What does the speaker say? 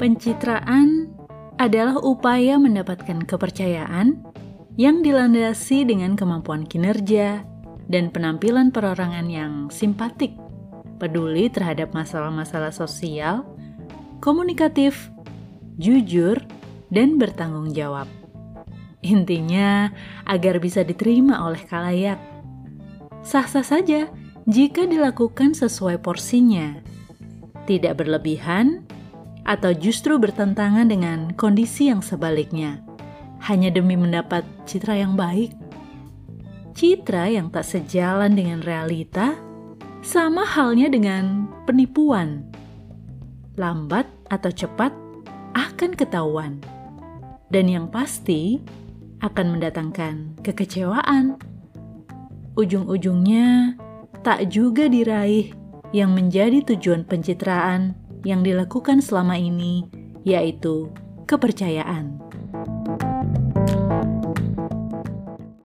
Pencitraan adalah upaya mendapatkan kepercayaan yang dilandasi dengan kemampuan kinerja dan penampilan perorangan yang simpatik, peduli terhadap masalah-masalah sosial, komunikatif, jujur, dan bertanggung jawab. Intinya, agar bisa diterima oleh kalayak. Sah-sah saja jika dilakukan sesuai porsinya, tidak berlebihan atau justru bertentangan dengan kondisi yang sebaliknya, hanya demi mendapat citra yang baik. Citra yang tak sejalan dengan realita, sama halnya dengan penipuan. Lambat atau cepat akan ketahuan, dan yang pasti akan mendatangkan kekecewaan. Ujung-ujungnya tak juga diraih yang menjadi tujuan pencitraan yang dilakukan selama ini, yaitu kepercayaan.